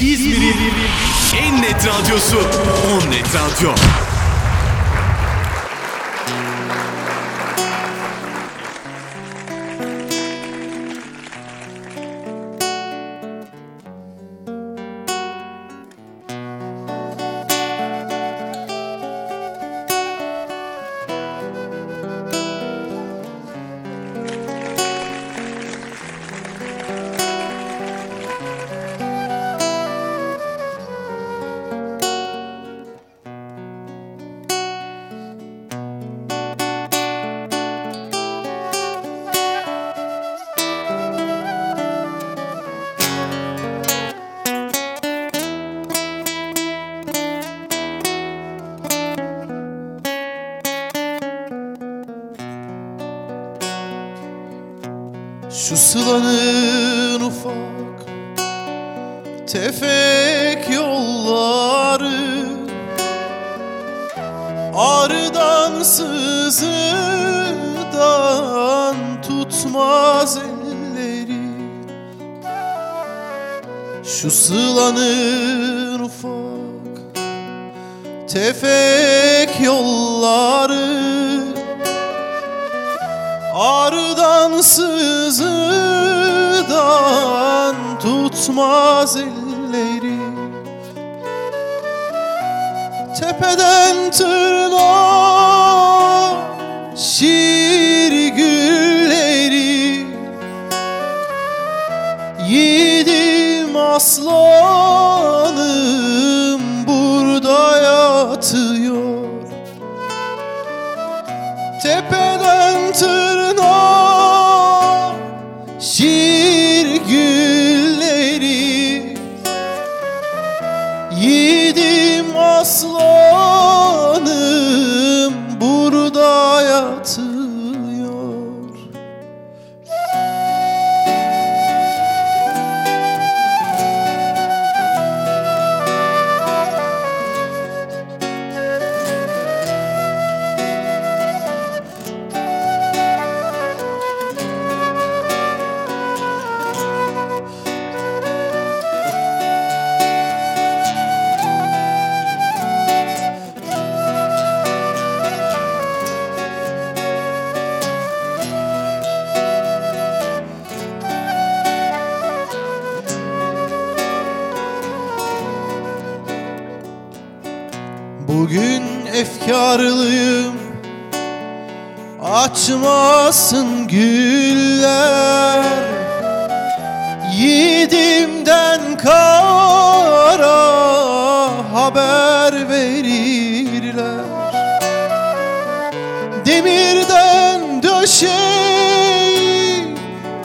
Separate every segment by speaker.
Speaker 1: İzmir'in en net radyosu On Net Radyo.
Speaker 2: Yatıyor Tepeden tırnağa şiir gülleri. Yiğidim aslanım Açmasın güller. Yiğidimden kara haber verirler. Demirden döşeyi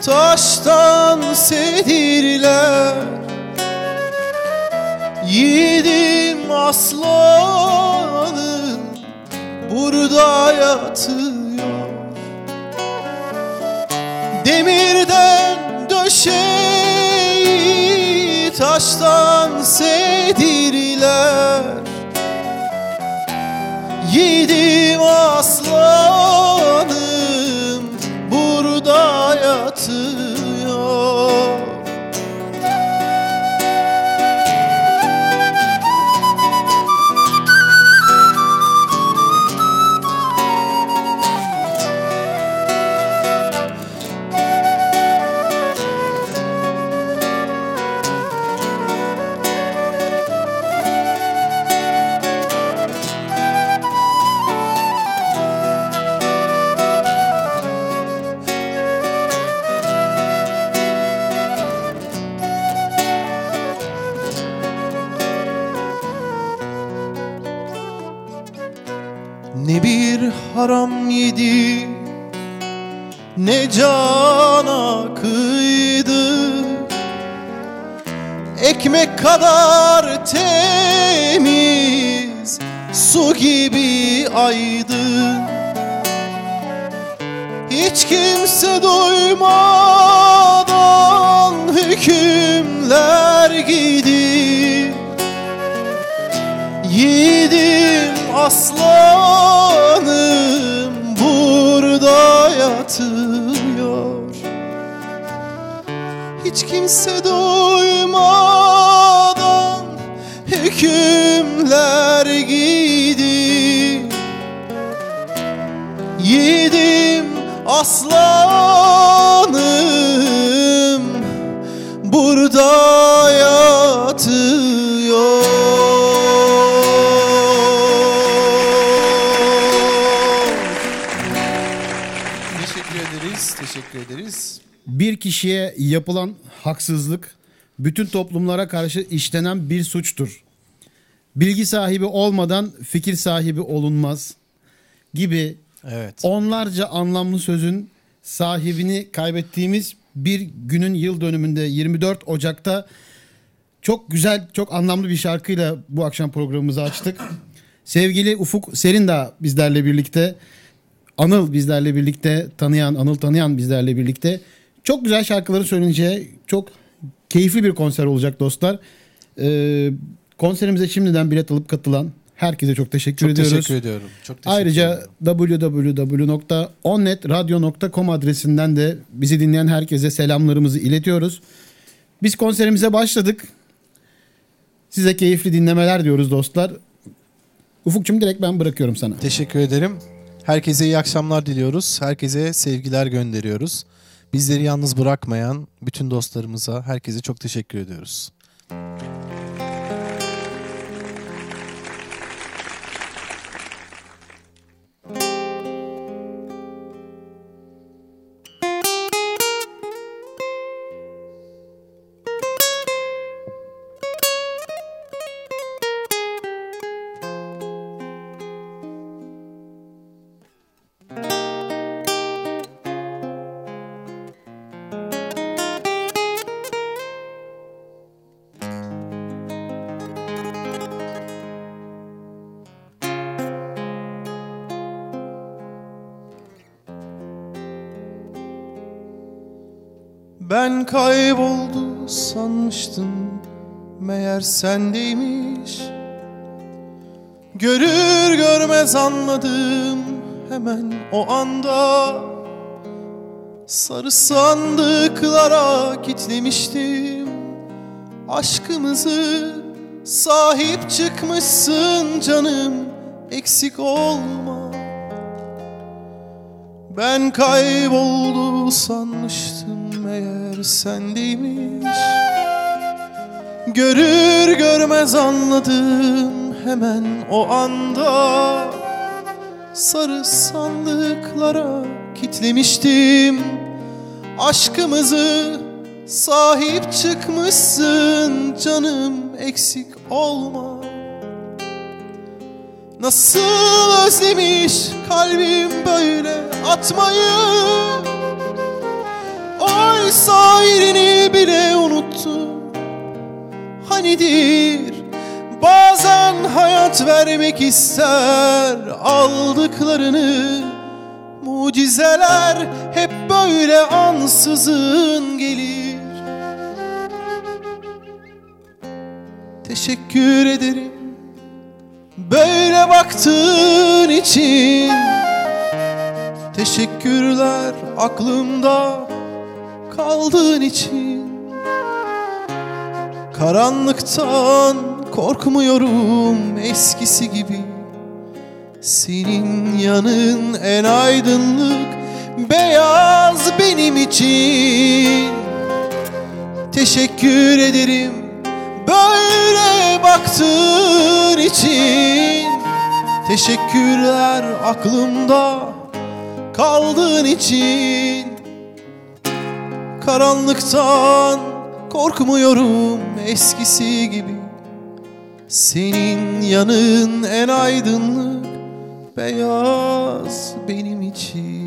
Speaker 2: taştan sedirler. Yiğidim aslanım burada yatıyor Demirden döşeyi taştan sedirler Yiğidim aslanım burada yatıyor Bir
Speaker 3: kişiye yapılan haksızlık bütün toplumlara karşı işlenen bir suçtur. Bilgi sahibi olmadan fikir sahibi olunmaz gibi
Speaker 2: Evet.
Speaker 3: onlarca anlamlı sözün sahibini kaybettiğimiz bir günün yıl dönümünde 24 Ocak'ta çok güzel, çok anlamlı bir şarkıyla bu akşam programımızı açtık. Sevgili Ufuk Serin de bizlerle birlikte. Anıl bizlerle birlikte tanıyan, Anıl tanıyan bizlerle birlikte. Çok güzel şarkıları söyleyince çok keyifli bir konser olacak dostlar. Ee, konserimize şimdiden bilet alıp katılan herkese çok teşekkür
Speaker 2: Çok
Speaker 3: ediyoruz.
Speaker 2: teşekkür ediyorum. Çok teşekkür
Speaker 3: Ayrıca www.onnetradio.com adresinden de bizi dinleyen herkese selamlarımızı iletiyoruz. Biz konserimize başladık. Size keyifli dinlemeler diyoruz dostlar. Ufukçum direkt ben bırakıyorum sana.
Speaker 2: Teşekkür ederim. Herkese iyi akşamlar diliyoruz. Herkese sevgiler gönderiyoruz. Bizleri yalnız bırakmayan bütün dostlarımıza, herkese çok teşekkür ediyoruz. Kayboldu sanmıştım. Meğer sendeymiş. Görür görmez anladım Hemen o anda. Sarı sandıklara kitlemiştim. Aşkımızı sahip çıkmışsın canım. Eksik olma ben kayboldu sanmıştım meğer sendeymiş Görür görmez anladım hemen o anda. Sarı sandıklara kitlemiştim. Aşkımızı sahip çıkmışsın canım eksik olma Nasıl özlemiş kalbim böyle atmayı? Oysa yerini bile unuttu. Hanidir bazen hayat vermek ister. Aldıklarını Mucizeler hep böyle ansızın gelir. Teşekkür ederim Böyle baktığın için Teşekkürler aklımda kaldığın için. Karanlıktan korkmuyorum eskisi gibi. Senin yanın en aydınlık beyaz benim için. Teşekkür ederim böyle baktığın için Teşekkürler aklımda kaldığın için Karanlıktan korkmuyorum eskisi gibi. Senin yanın en aydınlık beyaz benim için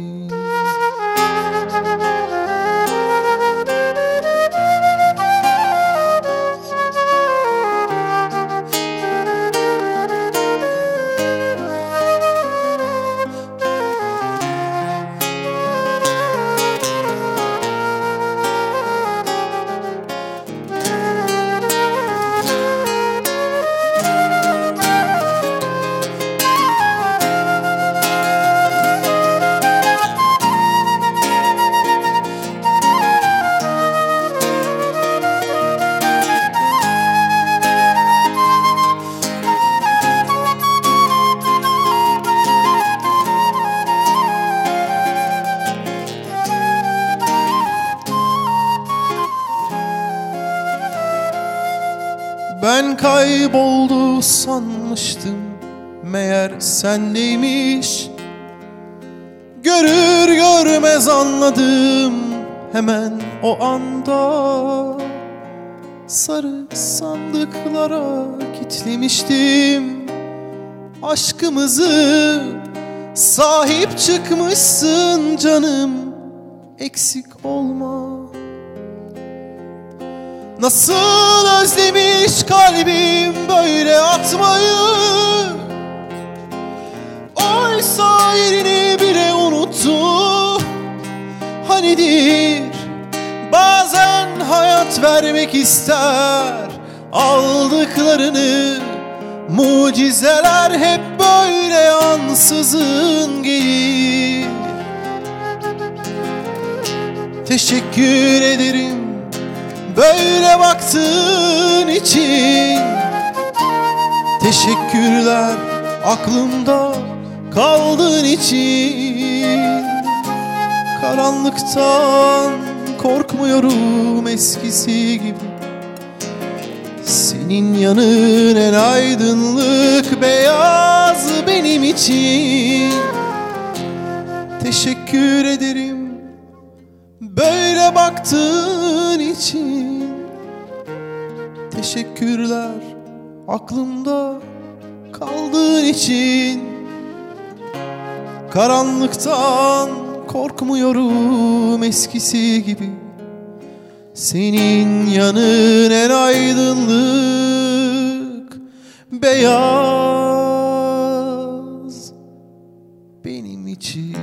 Speaker 2: sanmıştım Meğer sendeymiş. Görür görmez anladım. Hemen o anda Sarı sandıklara kitlemiştim. Aşkımızı Sahip çıkmışsın canım. Eksik olma Nasıl özlemiş kalbim böyle atmayı? Oysa yerini bile unuttu. Hanidir bazen hayat vermek ister. Aldıklarını mucizeler hep böyle ansızın gelir. Teşekkür ederim böyle baktığın için Teşekkürler aklımda kaldığın için. Karanlıktan korkmuyorum eskisi gibi. Senin yanın en aydınlık beyaz benim için. Teşekkür ederim böyle baktığın için Teşekkürler aklımda kaldığın için. Karanlıktan korkmuyorum eskisi gibi. Senin yanın en aydınlık Beyaz benim için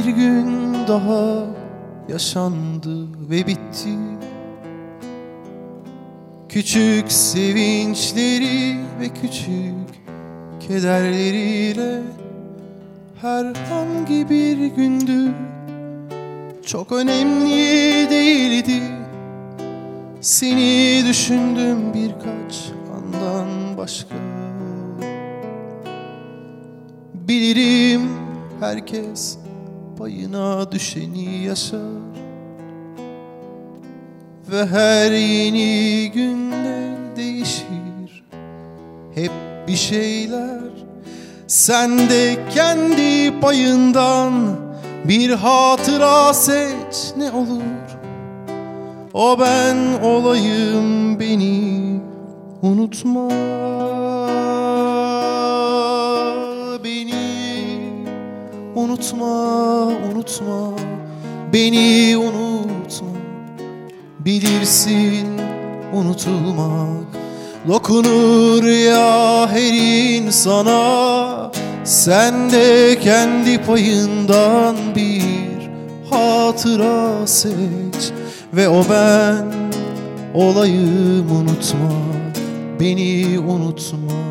Speaker 2: Bir gün daha yaşandı ve bitti. Küçük sevinçleri ve küçük kederleriyle Herhangi bir gündü çok önemli değildi. Seni düşündüm birkaç andan başka. Bilirim herkes payına düşeni yaşar Ve her yeni günde değişir. Hep bir şeyler. Sen de kendi payından bir hatıra seç ne olur. O ben olayım beni unutma unutma unutma. Beni unutma. Bilirsin unutulmak. Dokunur ya her insana. Sen de kendi payından bir hatıra seç. Ve o ben olayım unutma. Beni unutma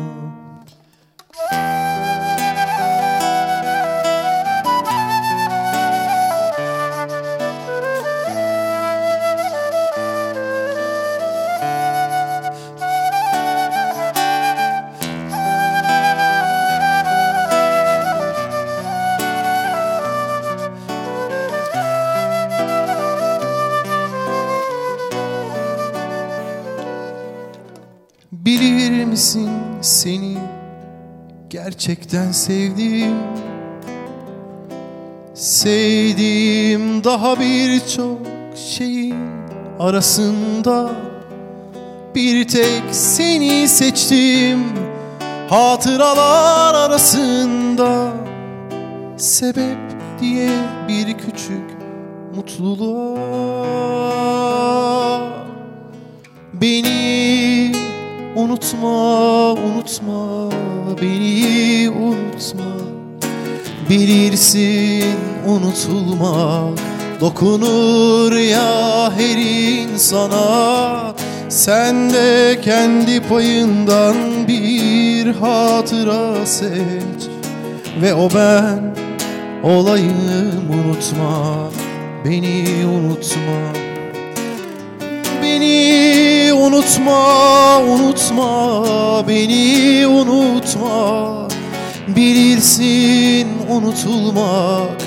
Speaker 2: misin? Seni gerçekten sevdim. Sevdiğim daha birçok şeyin arasında. Bir tek seni seçtim. Hatıralar arasında. Sebep diye bir küçük mutluluğa. Beni unutma, unutma, beni unutma. Bilirsin unutulmak dokunur ya her insana. Sen de kendi payından bir hatıra seç ve o ben olayım unutma, beni unutma. Beni unutma, unutma, beni unutma. Bilirsin unutulmak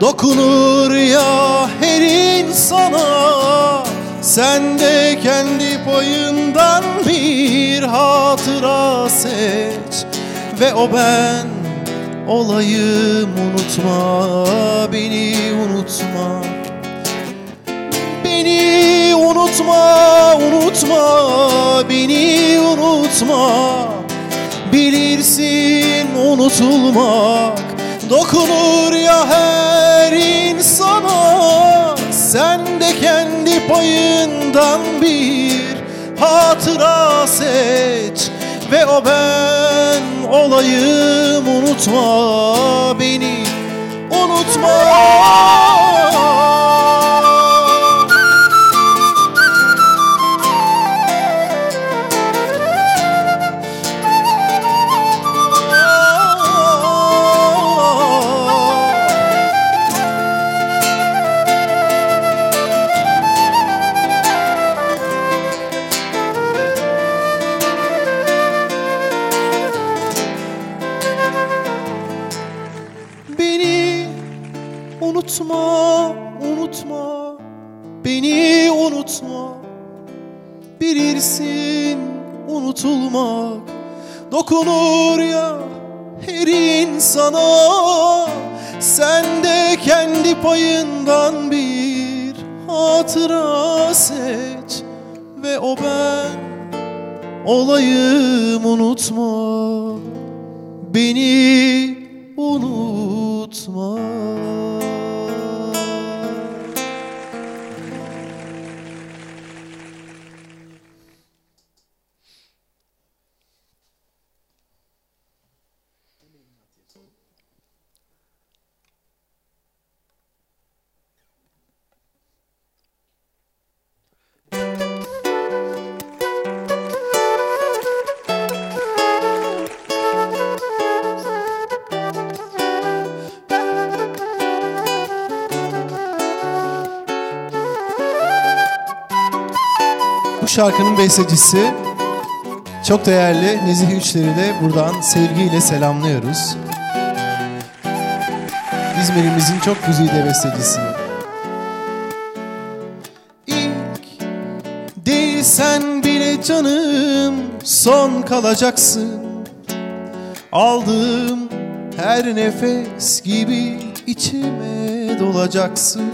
Speaker 2: dokunur ya her insana. Sen de kendi payından bir hatıra seç ve o ben olayım unutma, beni unutma. Beni unutma, unutma, beni unutma. Bilirsin unutulmak dokunur ya her insana. Sen de kendi payından bir hatıra seç ve o ben olayım unutma beni unutma. Dokunur ya her insana. Sen de kendi payından bir hatıra seç ve o ben olayım unutma beni unutma. Şarkının bestecisi çok değerli Nezih Üçler'i de buradan sevgiyle selamlıyoruz. İzmir'imizin çok güzide bestecisi. İlk değilsen bile canım son kalacaksın. Aldığım her nefes gibi içime dolacaksın.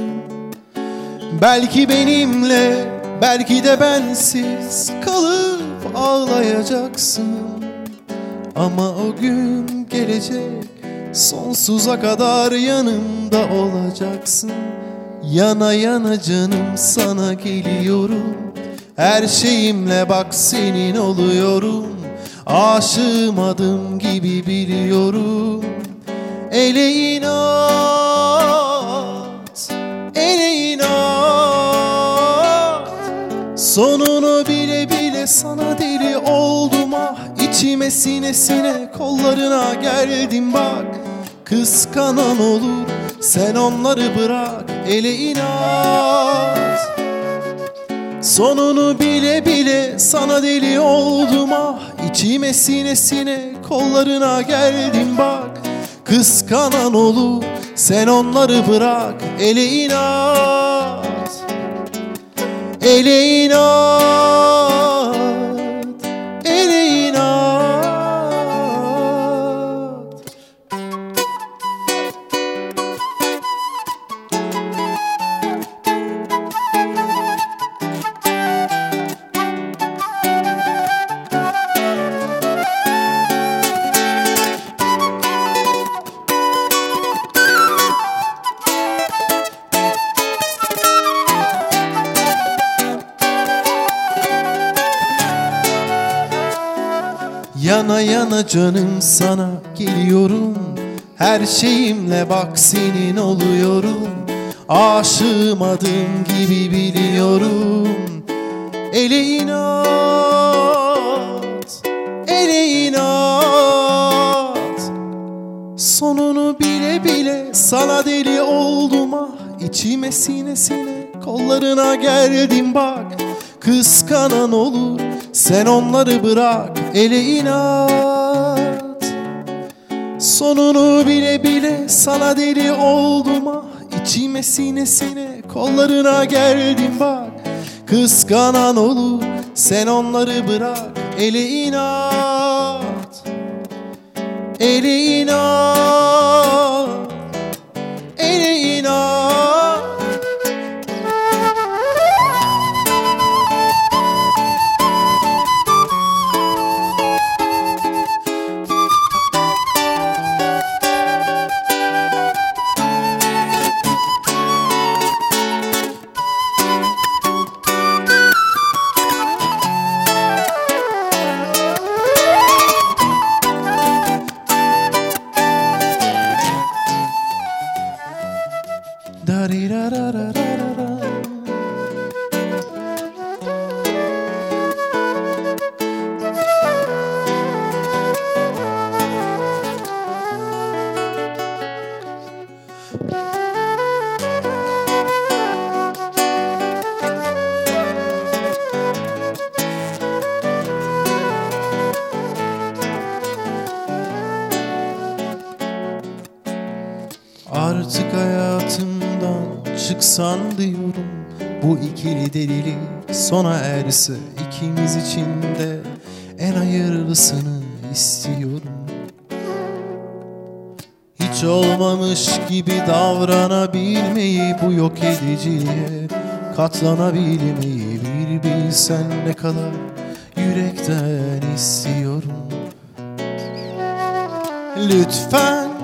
Speaker 2: Belki benimle, belki de bensiz kalıp ağlayacaksın. Ama o gün gelecek, sonsuza kadar yanımda olacaksın. Yana yana canım sana geliyorum. Her şeyimle bak senin oluyorum. Aşığım adım gibi biliyorum. Ele inat, Sonunu bile bile sana deli oldum ah. İçime sine sine kollarına geldim bak. Kıskanan olur sen onları bırak ele inat. Sonunu bile bile sana deli oldum ah. İçime sine sine kollarına geldim bak. Kıskanan olur sen onları bırak ele inat Ele inat Yana yana canım sana geliyorum. Her şeyimle bak senin oluyorum. Aşığım adım gibi biliyorum. Ele inat Ele inat. Sonunu bile bile sana deli oldum ah. İçime sinesine kollarına geldim bak. Kıskanan olur sen onları bırak ele inat. Sonunu bile bile sana deli oldum ah. İçime sinesine kollarına geldim bak. Kıskanan olur sen onları bırak. Ele inat Ele inat Artık hayatımdan çıksan diyorum Bu ikili delilik sona erse ikimiz için de En hayırlısını istiyorum. Hiç olmamış gibi davranabilmeyi Bu yok ediciliğe katlanabilmeyi Bir bilsen ne kadar yürekten istiyorum. Lütfen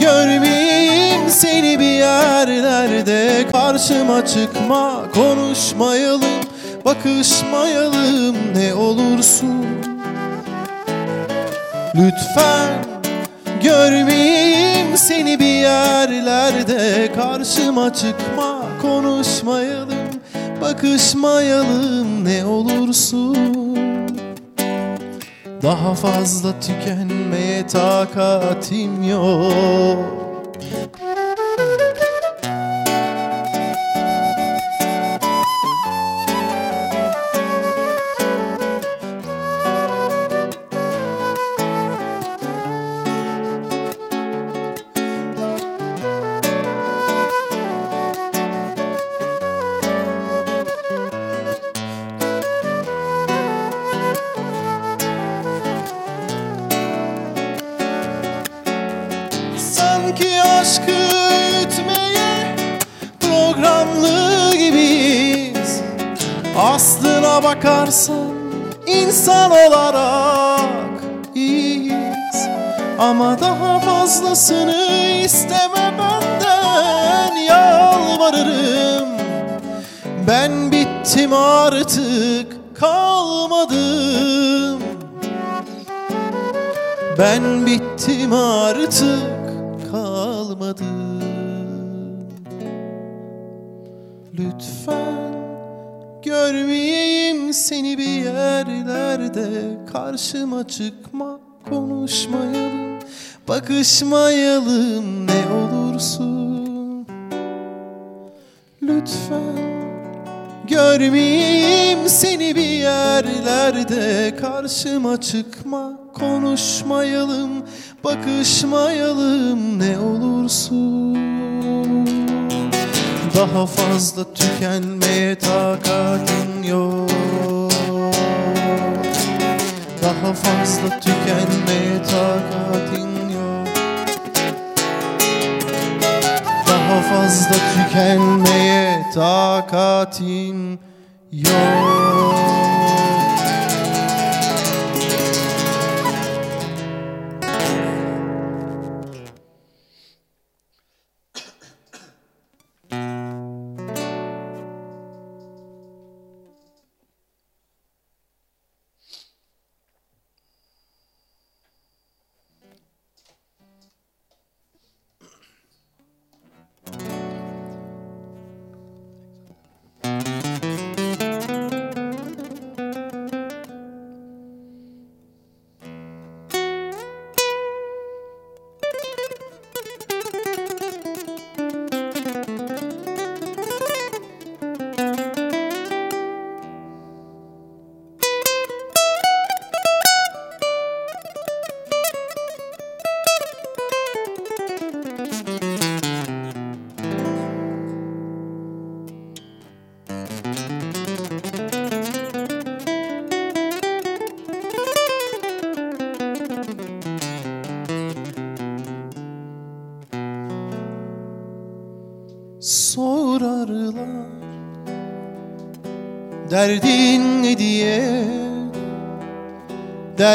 Speaker 2: Görmeyeyim seni bir yerlerde Karşıma çıkma konuşmayalım Bakışmayalım ne olursun. Lütfen görmeyeyim seni bir yerlerde Karşıma çıkma konuşmayalım Bakışmayalım ne olursun. Daha fazla tükenmeye takatim yok Ama daha fazlasını isteme benden yalvarırım. Ben bittim artık kalmadım. Ben bittim artık kalmadım. Lütfen görmeyeyim seni bir yerlerde. Karşıma çıkma konuşmayalım Bakışmayalım ne olursun. Lütfen Görmeyeyim seni bir yerlerde. Karşıma çıkma konuşmayalım Bakışmayalım ne olursun. Daha fazla tükenmeye takatin yok. Daha fazla tükenmeye takatin Daha fazla tükenmeye takatin yok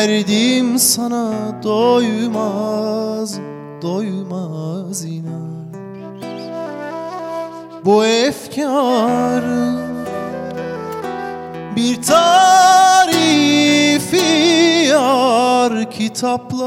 Speaker 2: Derdim sana doymaz Doymaz inan. Bu efkarın Bir tarifi yar Kitaplara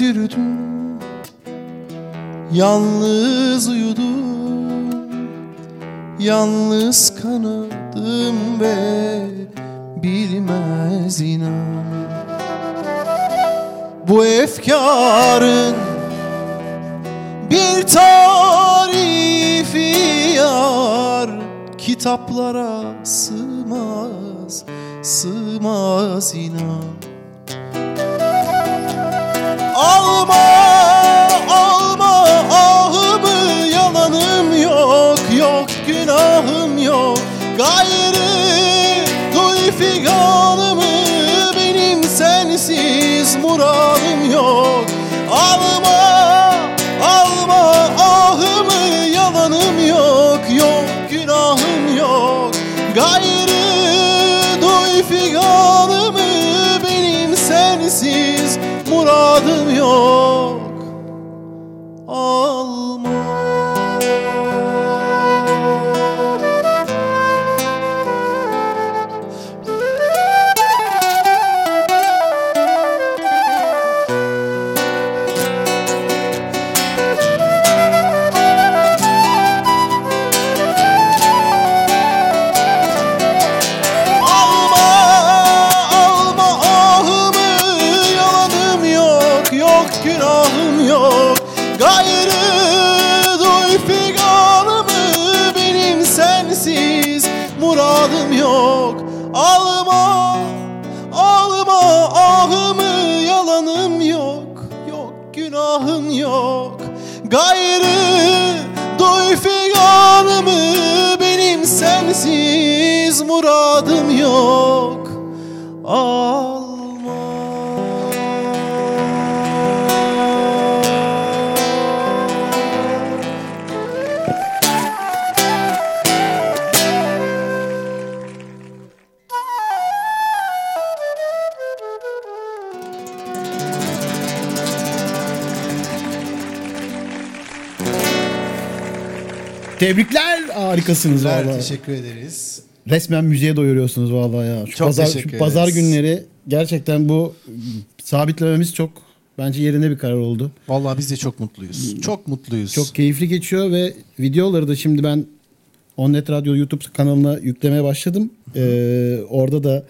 Speaker 2: Yürüdüm Yalnız uyudum Yalnız kanadım ve bilmez inan. Bu efkarın bir tarifi yar Kitaplara sığmaz, sığmaz inan Gayrı duy figanımı Benim sensiz muradım yok. Alma
Speaker 3: Tebrikler. Harikasınız
Speaker 2: Güzel,
Speaker 3: vallahi.
Speaker 2: teşekkür ederiz.
Speaker 3: Resmen müziğe doyuruyorsunuz vallahi ya. Şu
Speaker 2: Çok
Speaker 3: pazar,
Speaker 2: teşekkür
Speaker 3: şu pazar
Speaker 2: ederiz.
Speaker 3: günleri gerçekten bu sabitlememiz çok bence yerinde bir karar oldu.
Speaker 2: Vallahi biz de çok mutluyuz. Çok mutluyuz.
Speaker 3: Çok keyifli geçiyor ve videoları da şimdi ben Onnet Radyo YouTube kanalına yüklemeye başladım. Ee, orada da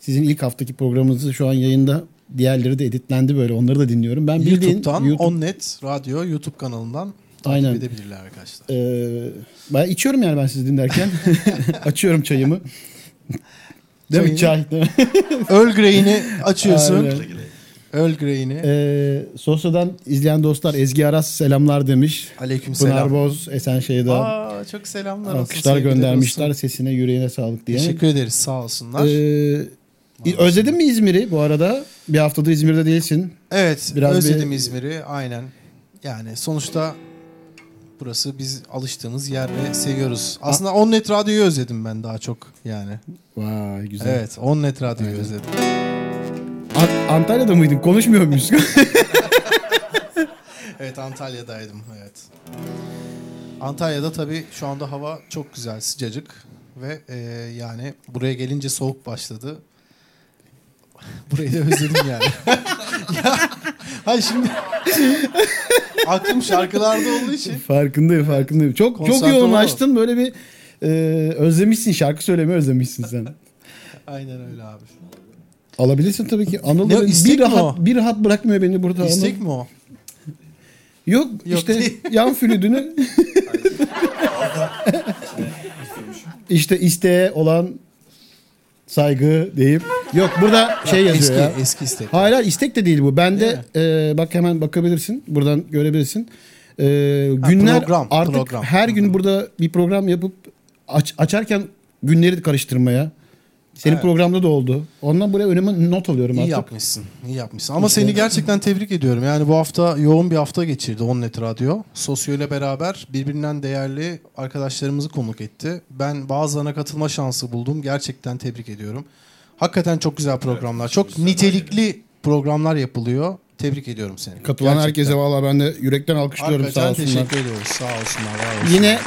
Speaker 3: sizin ilk haftaki programınızı şu an yayında. Diğerleri de editlendi böyle. Onları da dinliyorum. Ben bildiğin
Speaker 2: YouTube'dan
Speaker 3: YouTube-
Speaker 2: Onnet Radyo YouTube kanalından
Speaker 3: Aynen.
Speaker 2: takip edebilirler arkadaşlar.
Speaker 3: Ee, ben içiyorum yani ben sizi dinlerken. Açıyorum çayımı. Değil mi? Çay.
Speaker 2: Earl Grey'ini açıyorsun.
Speaker 3: Aynen.
Speaker 2: Earl Grey'ini.
Speaker 3: Ee, Sosyo'dan izleyen dostlar Ezgi Aras selamlar demiş.
Speaker 2: Aleyküm
Speaker 3: Pınar
Speaker 2: selam.
Speaker 3: Boz Esenşehir'de
Speaker 2: Aa, çok selamlar olsun.
Speaker 3: alkışlar göndermişler.
Speaker 2: dostum.
Speaker 3: Sesine yüreğine sağlık diye.
Speaker 2: Teşekkür ederiz sağ olsunlar.
Speaker 3: Ee, özledin mi İzmir'i bu arada? Bir haftadır İzmir'de değilsin.
Speaker 2: evet
Speaker 3: biraz
Speaker 2: özledim
Speaker 3: bir-
Speaker 2: İzmir'i aynen. Yani sonuçta burası biz alıştığımız yer ve seviyoruz. Aslında Onnet Radyo'yu özledim ben daha çok yani.
Speaker 3: Vay güzel.
Speaker 2: Evet Onnet Radyo'yu
Speaker 3: Aynen.
Speaker 2: özledim.
Speaker 3: An- Antalya'da mıydın? Konuşmuyor muyuz?
Speaker 2: Evet Antalya'daydım evet. Antalya'da tabii şu anda hava çok güzel sıcacık ve e, yani buraya gelince soğuk başladı. Burayı da özledim yani. ya, hayır şimdi aklım şarkılarda olduğu için
Speaker 3: Farkındayım farkındayım. Çok çok
Speaker 2: Konsantre
Speaker 3: yoğunlaştın böyle bir e, özlemişsin şarkı söylemeyi özlemişsin sen.
Speaker 2: aynen öyle abi.
Speaker 3: Alabilirsin tabii ki. Anıl
Speaker 2: Ne,
Speaker 3: da
Speaker 2: istek
Speaker 3: bir
Speaker 2: mi
Speaker 3: rahat,
Speaker 2: o?
Speaker 3: bir rahat bırakmıyor beni burada.
Speaker 2: İstek
Speaker 3: Anıl.
Speaker 2: mi o?
Speaker 3: Yok,
Speaker 2: Yok
Speaker 3: işte
Speaker 2: değil.
Speaker 3: yan flütünü işte isteğe olan saygı deyip yok burada şey yazıyor
Speaker 2: eski,
Speaker 3: ya.
Speaker 2: eski istek.
Speaker 3: Hayır hayır, istek de değil bu. Ben
Speaker 2: Değil
Speaker 3: de e, bak hemen bakabilirsin. Buradan görebilirsin. E, günler
Speaker 2: program,
Speaker 3: artık
Speaker 2: program.
Speaker 3: her gün burada bir program yapıp aç, açarken günleri karıştırmaya. Senin
Speaker 2: Evet.
Speaker 3: programda da oldu. Ondan buraya önüme not alıyorum
Speaker 2: İyi
Speaker 3: artık.
Speaker 2: yapmışsın. iyi yapmışsın. Ama seni gerçekten tebrik ediyorum. Yani bu hafta yoğun bir hafta geçirdi Onnet Radyo. Sosyo ile beraber birbirinden değerli arkadaşlarımızı konuk etti. Ben bazılarına katılma şansı buldum. Gerçekten tebrik ediyorum. Hakikaten çok güzel programlar. çok nitelikli programlar yapılıyor. Tebrik ediyorum seni.
Speaker 3: Katılan
Speaker 2: Gerçekten.
Speaker 3: herkese valla ben de yürekten alkışlıyorum sağ
Speaker 2: Hakikaten
Speaker 3: olsunlar.
Speaker 2: teşekkür ediyoruz. Sağ olsunlar. Var olsunlar.
Speaker 3: Yine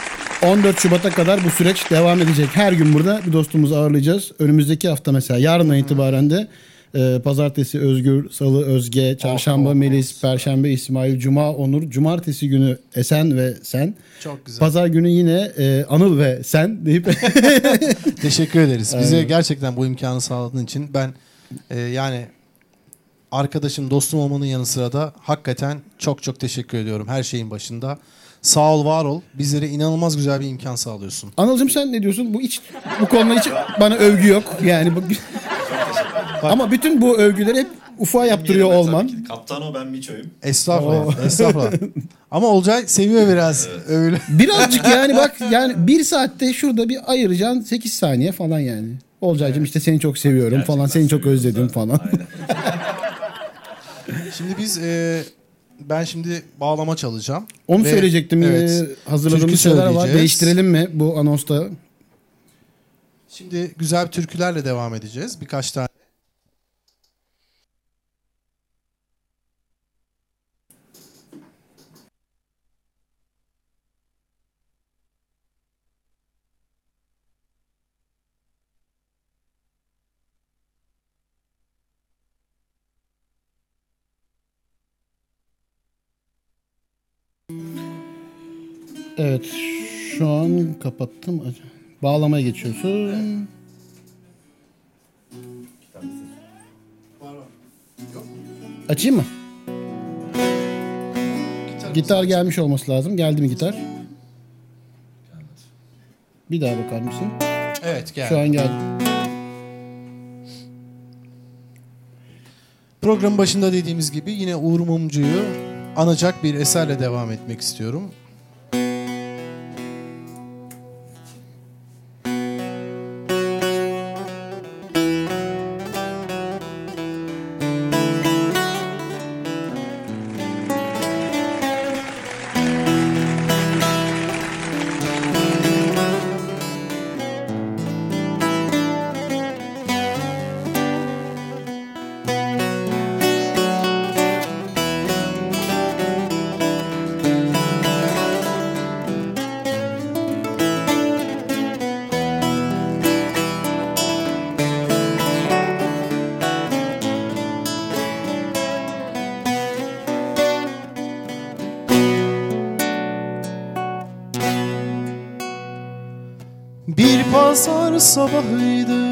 Speaker 3: 14 Şubat'a kadar bu süreç devam edecek. Her gün burada bir dostumuzu ağırlayacağız. Önümüzdeki hafta mesela yarından itibaren de e, pazartesi Özgür, salı Özge, çarşamba
Speaker 2: Oh, oh,
Speaker 3: Melis, perşembe İsmail, cuma Onur, cumartesi günü Esen ve sen.
Speaker 2: çok güzel.
Speaker 3: Pazar günü yine e, Anıl ve sen deyip
Speaker 2: Teşekkür ederiz. Bize
Speaker 3: Aynen.
Speaker 2: gerçekten bu imkanı sağladığın için ben e, yani arkadaşım, dostum olmanın yanı sıra da hakikaten çok çok teşekkür ediyorum her şeyin başında. Sağ ol, var ol. Bizlere inanılmaz güzel bir imkan sağlıyorsun.
Speaker 3: Anılcım sen ne diyorsun? Bu hiç bu konuda hiç bana övgü yok. Yani bu... Ama bütün bu övgüleri hep ufa yaptırıyor olman.
Speaker 4: tabii ki. Kaptan o ben Miço'yum.
Speaker 2: Estağfurullah, estağfurullah. Ama Olcay seviyor biraz öyle.
Speaker 3: Birazcık yani bak yani bir saatte şurada bir ayıracaksın 8 saniye falan yani. Olcaycığım işte seni çok seviyorum falan seni çok özledim falan.
Speaker 4: Aynen.
Speaker 2: Şimdi biz e, ben şimdi bağlama çalacağım.
Speaker 3: Onu
Speaker 2: Ve-
Speaker 3: söyleyecektim.
Speaker 2: Evet.
Speaker 3: Hazırladığımız şeyler var. Değiştirelim mi bu anonsta?
Speaker 2: Şimdi güzel türkülerle devam edeceğiz. Birkaç tane.
Speaker 3: Evet. Şu an kapattım. Bağlamaya geçiyorsun. Açayım mı? Gitar gelmiş olması lazım. Geldi mi gitar? Bir daha bakar mısın?
Speaker 2: Evet gel.
Speaker 3: Şu an geldi.
Speaker 2: Programın başında dediğimiz gibi yine Uğur Mumcu'yu anacak bir eserle devam etmek istiyorum. Sabahıydı.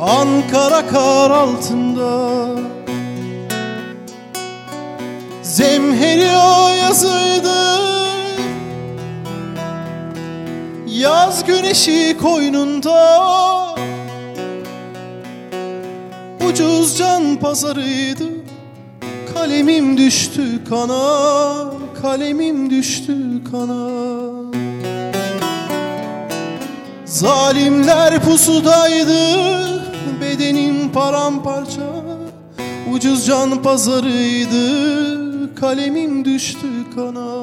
Speaker 2: Ankara kar altında. Zemheri o yazıydı. Yaz güneşi koynunda. Ucuz can pazarıydı. Kalemim düştü kana Kalemim düştü kana Zalimler pusudaydı Bedenim paramparça. Ucuz can pazarıydı Kalemim düştü kana.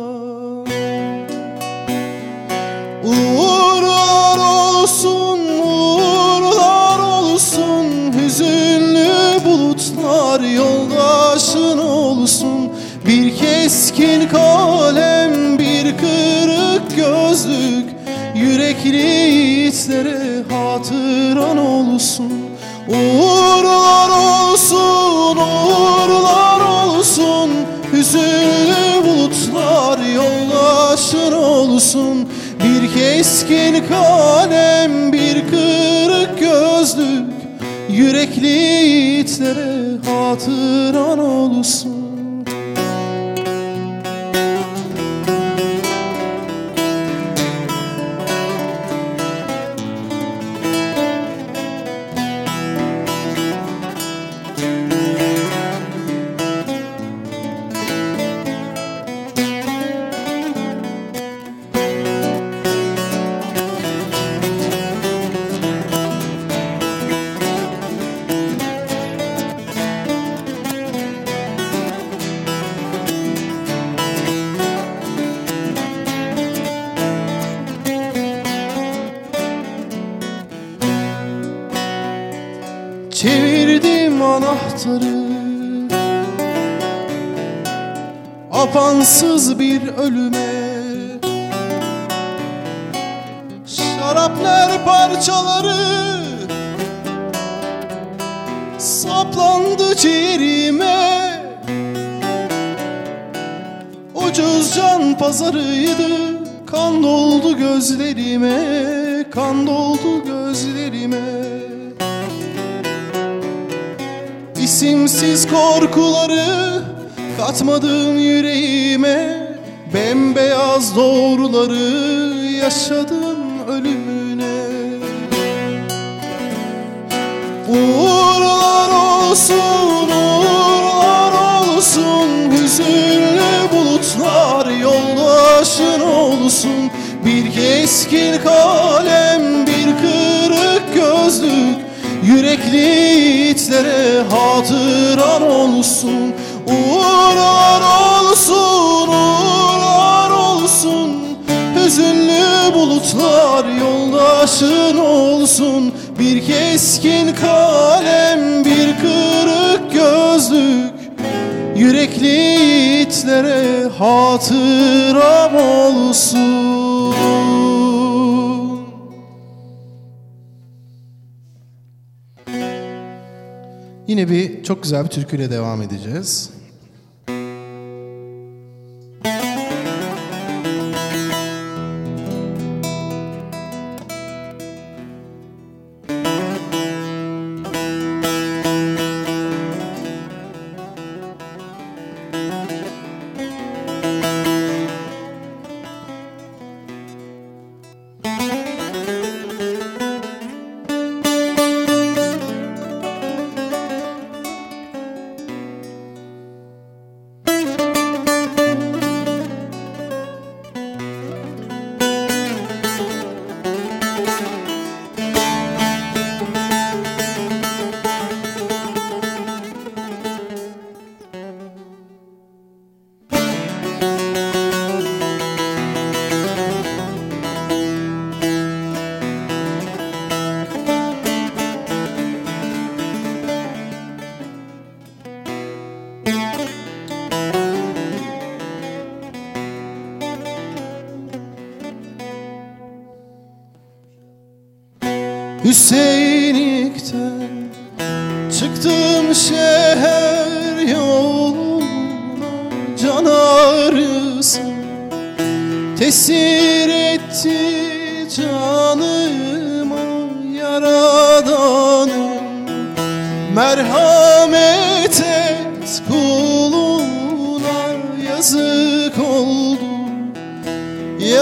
Speaker 2: Uğurlar olsun, uğurlar olsun Hüzünlü bulutlar yolda yoldaşın olsun. Bir keskin kalem bir kırık gözlük Yürekli itlere hatıran olsun. Uğurlar olsun, uğurlar olsun. Hüzünlü bulutlar yoldaşın olsun. Bir keskin kalem, bir kırık gözlük. Yürekli itlere hatıran olsun bir ölüme. Şaraplar parçaları Saplandı ciğerime Ucuz can pazarıydı Kan doldu gözlerime Kan doldu gözlerime. İsimsiz korkuları katmadım yüreğime Bembeyaz yoldaşın olsun. Bir keskin kalem, bir kırık gözlük. Yürekli itlere hatıram olsun. Yine bir çok güzel bir türküyle devam edeceğiz.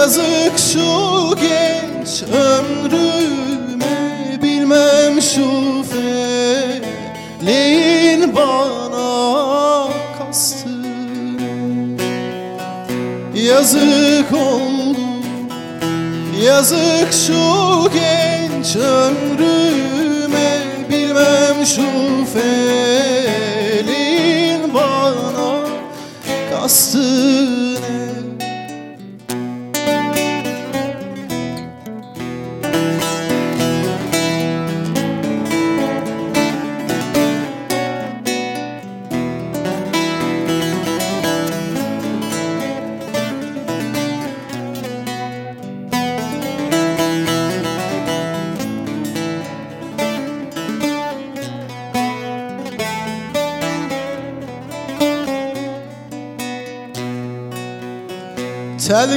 Speaker 2: Yazık şu genç ömrüme bilmem şu feleğin bana kastını Yazık oldu Yazık şu genç ömrüme bilmem şu feleğin bana kastı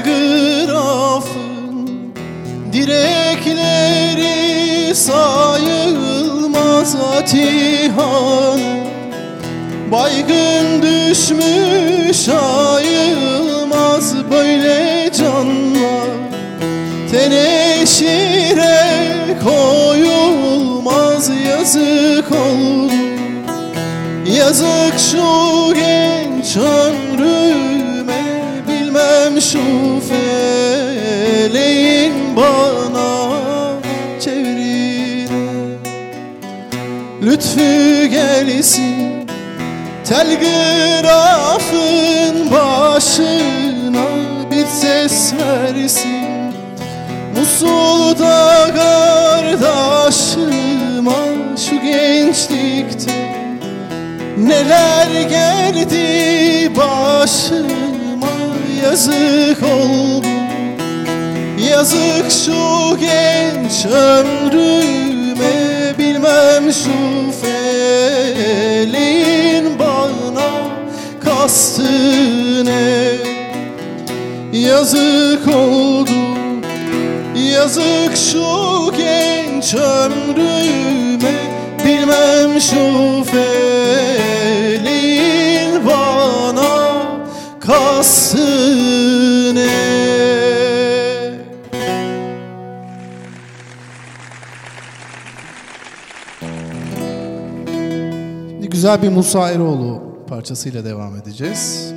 Speaker 2: Telgrafın direkleri sayılmaz atihan Baygın düşmüş ayılmaz böyle canlar. Teneşire koyulmaz yazık oldu Yazık şu genç ömrüme Lütfü gelsin Telgrafın başına bir ses versin. Musul'da kardeşime şu gençlikte Neler geldi başıma yazık oldu. Yazık şu genç ömrüme Bilmem şu feleğin bana kastı ne? Yazık oldu Yazık şu genç ömrüme. Bilmem şu feleğin güzel bir Musa Eroğlu parçasıyla devam edeceğiz.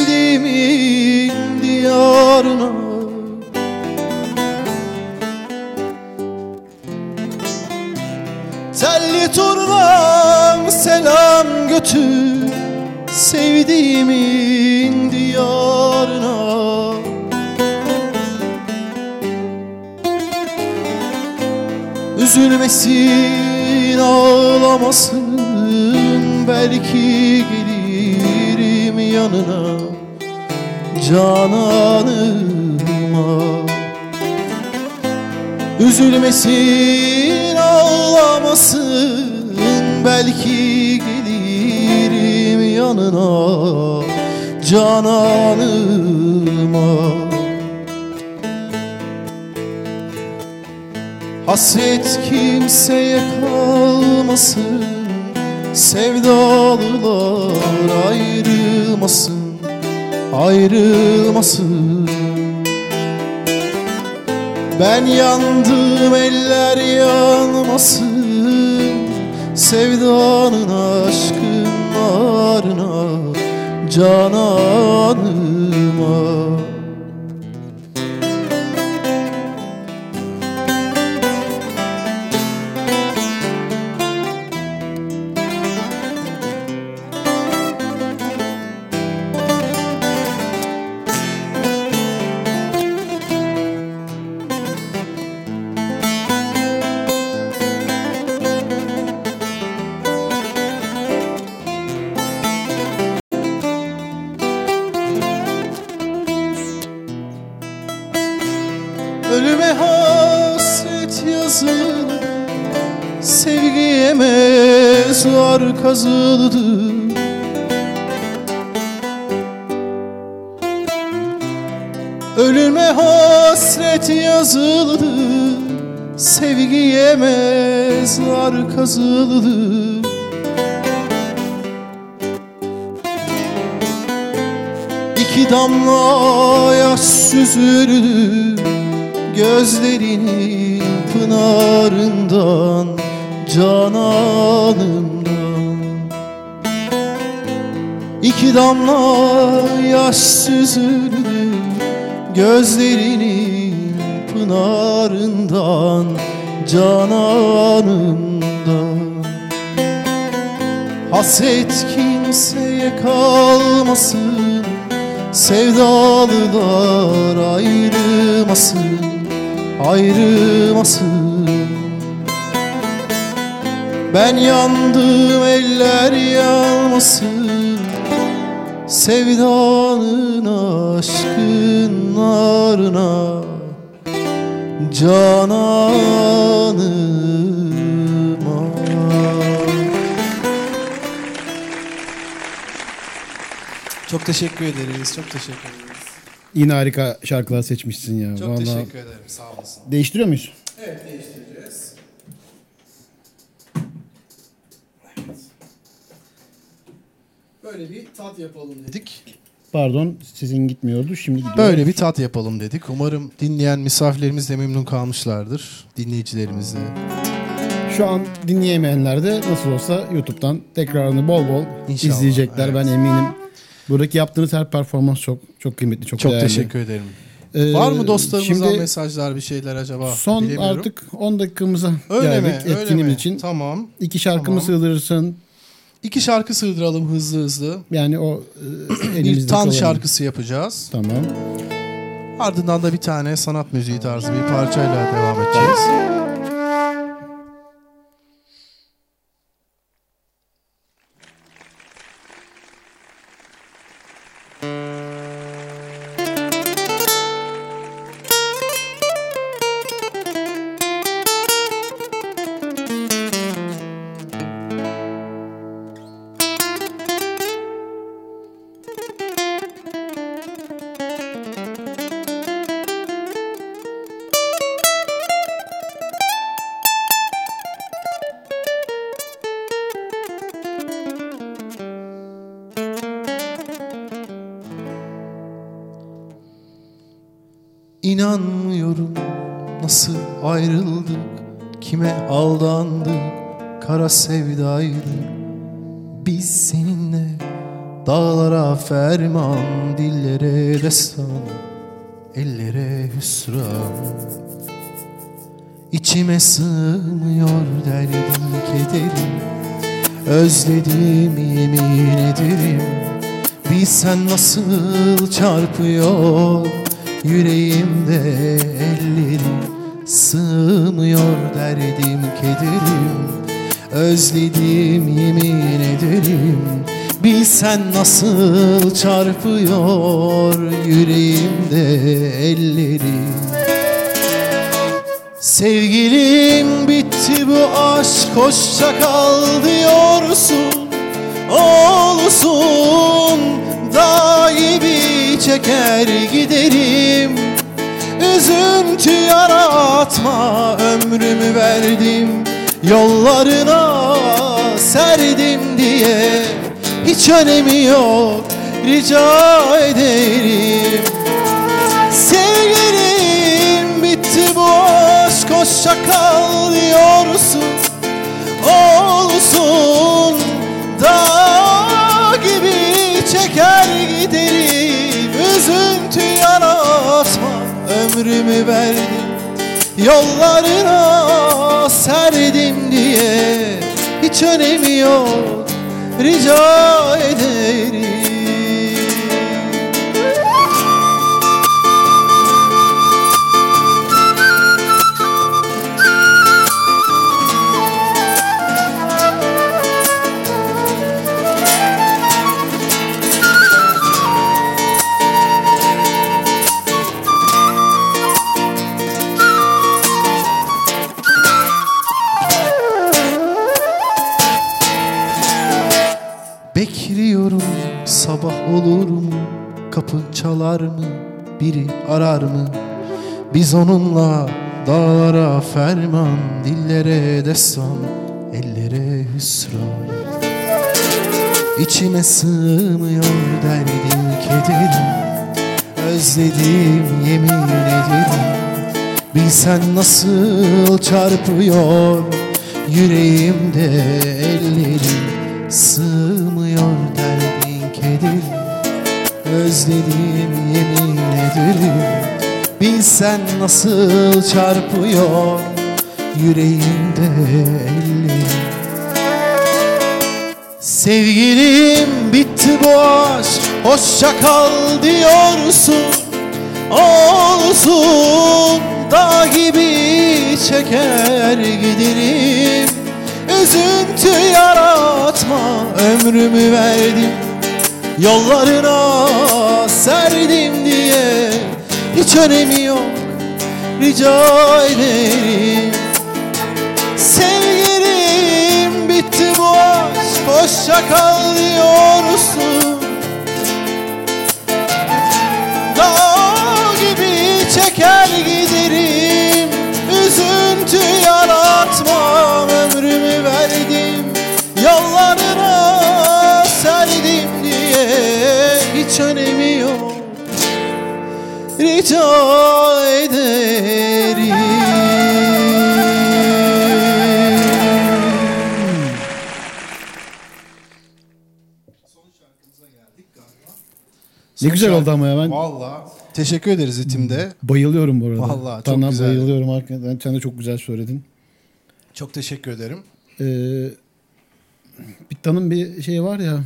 Speaker 2: Sevdiğimin diyarına Telli turuna selam götür Sevdiğimin diyarına Üzülmesin ağlamasın Belki gelirim yanına Cananıma. Üzülmesin ağlamasın Belki gelirim yanına Cananıma. Hasret kimseye kalmasın Sevdalılar ayrılmasın Ayrılmasın. Ben yandım eller yanmasın. Sevdanın aşkın narına Cananıma yazılı Sevgiye mezar kazıldı. Ölüme hasret yazıldı Sevgiye mezar kazıldı. İki damla yaş süzüldü Gözlerinin pınarından Canan İki damla yaş süzüldü Gözlerinin pınarından Cananımdan Hasret kimseye kalmasın Sevdalılar ayrılmasın Ayrılmasın Ben yandım eller yanmasın Sevdanın aşkın narına Cananıma Çok teşekkür ederiz. Çok teşekkür ederiz.
Speaker 3: Yine harika şarkılar seçmişsin ya.
Speaker 2: Çok
Speaker 3: Vallahi.
Speaker 2: teşekkür ederim. Sağ olasın.
Speaker 3: Değiştiriyor muyuz?
Speaker 2: Evet değiştireceğiz. Böyle bir tat yapalım dedik.
Speaker 3: Pardon sesin gitmiyordu şimdi gidiyor.
Speaker 2: Böyle bir tat yapalım dedik. Umarım dinleyen misafirlerimiz de memnun kalmışlardır. Dinleyicilerimiz de.
Speaker 3: Şu an dinleyemeyenler de nasıl olsa YouTube'dan tekrarını bol bol
Speaker 2: İnşallah,
Speaker 3: izleyecekler
Speaker 2: evet.
Speaker 3: ben eminim. Buradaki yaptığınız her performans çok çok kıymetli, çok,
Speaker 2: Çok
Speaker 3: değerli.
Speaker 2: teşekkür ederim.
Speaker 3: Ee,
Speaker 2: Var mı dostlarımızdan
Speaker 3: şimdi
Speaker 2: mesajlar bir şeyler acaba?
Speaker 3: Son artık 10 dakikamıza
Speaker 2: Öyle mi?
Speaker 3: geldik
Speaker 2: Öyle
Speaker 3: etkinliğimiz
Speaker 2: mi?
Speaker 3: için.
Speaker 2: Tamam.
Speaker 3: İki şarkımı
Speaker 2: Tamam.
Speaker 3: sığdırırsın.
Speaker 2: İki şarkı sığdıralım hızlı hızlı.
Speaker 3: Yani o e,
Speaker 2: Bir
Speaker 3: elimizdeki
Speaker 2: tan
Speaker 3: olan-
Speaker 2: şarkısı yapacağız.
Speaker 3: Tamam.
Speaker 2: Ardından da bir tane sanat müziği tarzı bir parçayla devam edeceğiz. Ferman Dillere destan ellere hüsran. İçime sığmıyor derdim kederim Özledim yemin ederim. Bilsen nasıl çarpıyor Yüreğimde ellerim. Sığmıyor derdim kederim Özledim yemin ederim Bilsen nasıl çarpıyor Yüreğimde ellerim. Sevgilim bitti bu aşk hoşça kal diyorsun. Olsun dağ çeker giderim. Üzüntü yaratma ömrümü verdim. Yollarına serdim diye Hiç önemi yok rica ederim. Sevgilim bitti bu aşk hoşça kal diyorsun. Olsun dağ gibi çeker giderim. Üzüntü yaratma ömrümü verdim. Yollarına serdim diye Hiç önemi yok rica ederim olur mu? Kapı çalar mı? Biri arar mı? Biz onunla dağlara ferman Dillere destan ellere hüsran. İçime sığmıyor derdim kederim Özledim yemin ederim. Bilsen nasıl çarpıyor Yüreğimde ellerim sığmıyor derdin kederim Özledim yemin ederim. Bilsen nasıl çarpıyor yüreğimde ellerim. Sevgilim bitti bu aşk. Hoşça kal diyorsun. Olsun dağ gibi çeker giderim. Üzüntü yaratma ömrümü verdim Yollarına serdim diye Hiç önemi yok. Rica ederim. Sevgilim bitti bu aşk Hoşça kal diyorsun Dağ gibi çeker Hiç önemi yok Rica ederim
Speaker 3: Ne güzel oldu ama ya ben
Speaker 2: Valla. Teşekkür ederiz itimde.
Speaker 3: bayılıyorum bu arada.
Speaker 2: Vallahi çok
Speaker 3: Sana
Speaker 2: güzel.
Speaker 3: bayılıyorum hakikaten. Sen de çok güzel söyledin.
Speaker 2: Çok teşekkür ederim.
Speaker 3: Ee, Bittan'ın bir şeyi var ya.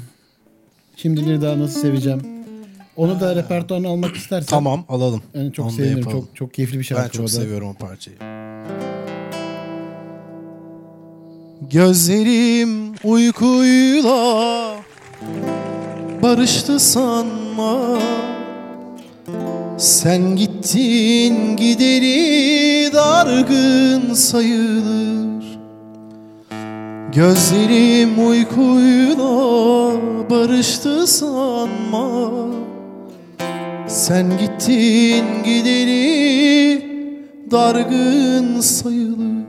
Speaker 3: Şimdileri daha nasıl seveceğim. Onu da repertuarına almak istersen.
Speaker 2: Tamam alalım.
Speaker 3: Yani çok
Speaker 2: Onu da
Speaker 3: sevinirim.
Speaker 2: yapalım.
Speaker 3: Çok çok keyifli bir şarkı
Speaker 2: Ben çok
Speaker 3: da.
Speaker 2: seviyorum o parçayı. Gözlerim uykuyla barıştı sanma Sen gittin gideri dargın sayılır Gözlerim uykuyla barıştı sanma sen gittin gideri dargın sayılır.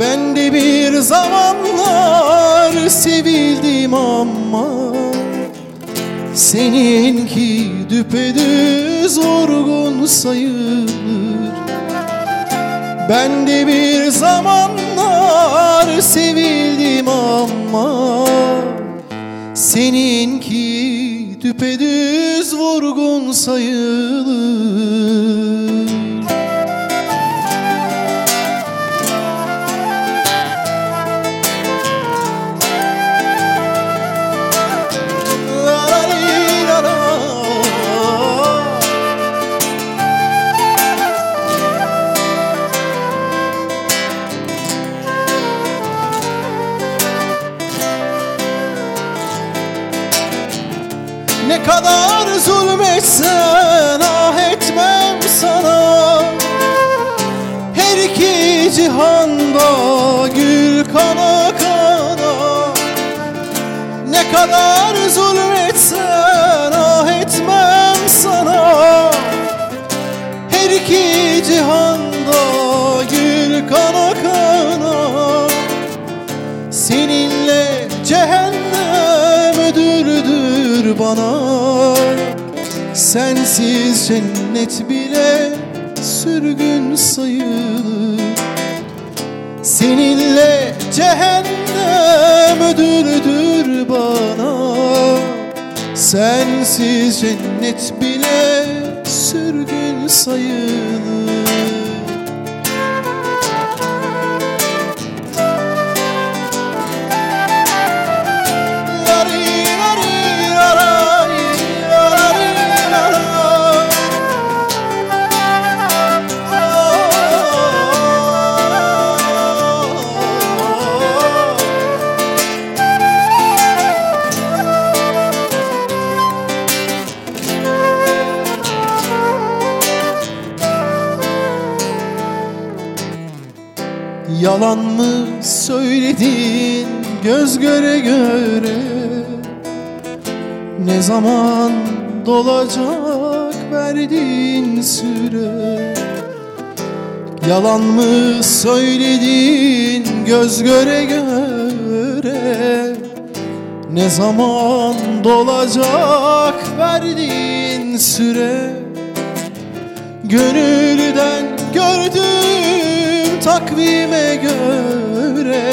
Speaker 2: Ben de bir zamanlar sevildim ama Seninki düpedüz vurgun sayılır. Ben de bir zamanlar sevildim ama Seninki düpedüz vurgun sayılır cihanda gül kana kana. Ne kadar zulmetsen ah etmem sana. Her iki cihanda gül kana kana. Seninle cehennem ödürdür bana. Sensiz cennet bile sürgün sayılır Seninle cehennem ödürdür bana. Sensiz cennet bile sürgün sayılır Yalan mı söyledin göz göre göre? Ne zaman dolacak verdiğin süre? Yalan mı söyledin göz göre göre? Ne zaman dolacak verdiğin süre? Gördüm takvime göre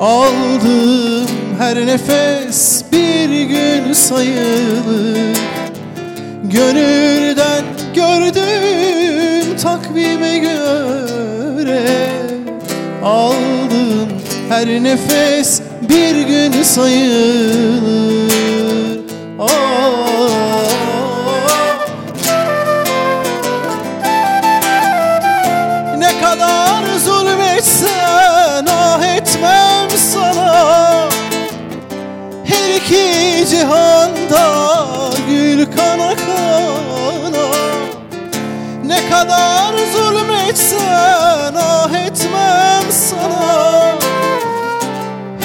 Speaker 2: Aldığım her nefes bir gün sayılır Gönülden gördüğüm takvime göre Aldığım her nefes bir gün sayılır Aa. Cihanda gül kana kana Ne kadar zulmetsen ah etmem sana.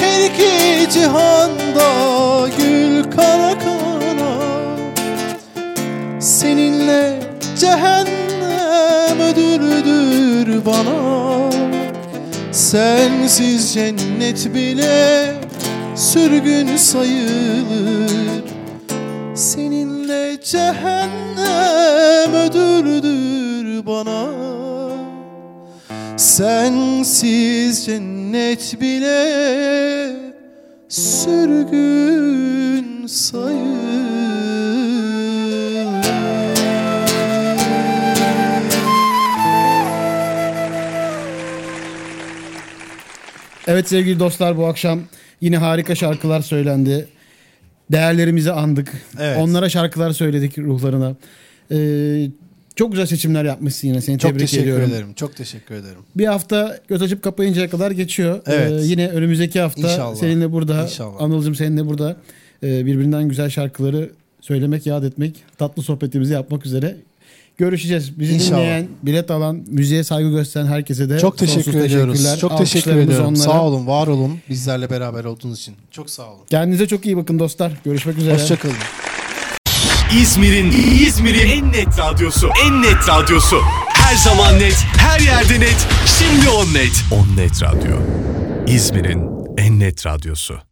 Speaker 2: Her iki cihanda gül kana kana Seninle cehennem ödürdür bana. Sensiz cennet bile sürgün sayılır. Seninle cehennem ödürdür bana. Sensiz cennet bile sürgün sayılır.
Speaker 3: Evet sevgili dostlar bu akşam yine harika şarkılar söylendi. Değerlerimizi andık.
Speaker 2: Evet.
Speaker 3: Onlara şarkılar söyledik ruhlarına. Ee, çok güzel seçimler yapmışsın yine. Seni
Speaker 2: Çok
Speaker 3: tebrik
Speaker 2: teşekkür
Speaker 3: ediyorum.
Speaker 2: ederim. Çok teşekkür ederim.
Speaker 3: Bir hafta göz açıp kapayıncaya kadar geçiyor.
Speaker 2: Evet.
Speaker 3: Ee, yine önümüzdeki hafta
Speaker 2: İnşallah.
Speaker 3: seninle burada,
Speaker 2: İnşallah.
Speaker 3: Anılcım seninle burada e, birbirinden güzel şarkıları söylemek, yad etmek, tatlı sohbetimizi yapmak üzere görüşeceğiz. Bizi
Speaker 2: İnşallah.
Speaker 3: dinleyen, bilet alan, müziğe saygı gösteren herkese de
Speaker 2: Çok teşekkür ediyoruz. Çok teşekkür ediyorum.
Speaker 3: onlara.
Speaker 2: Sağ olun, var olun bizlerle beraber olduğunuz için. Çok sağ olun.
Speaker 3: Kendinize çok iyi bakın dostlar. Görüşmek üzere.
Speaker 2: Hoşçakalın.
Speaker 1: İzmir'in İzmir'in en net radyosu. En net radyosu. Her zaman net, her yerde net. Şimdi on net. On net radyo. İzmir'in en net radyosu.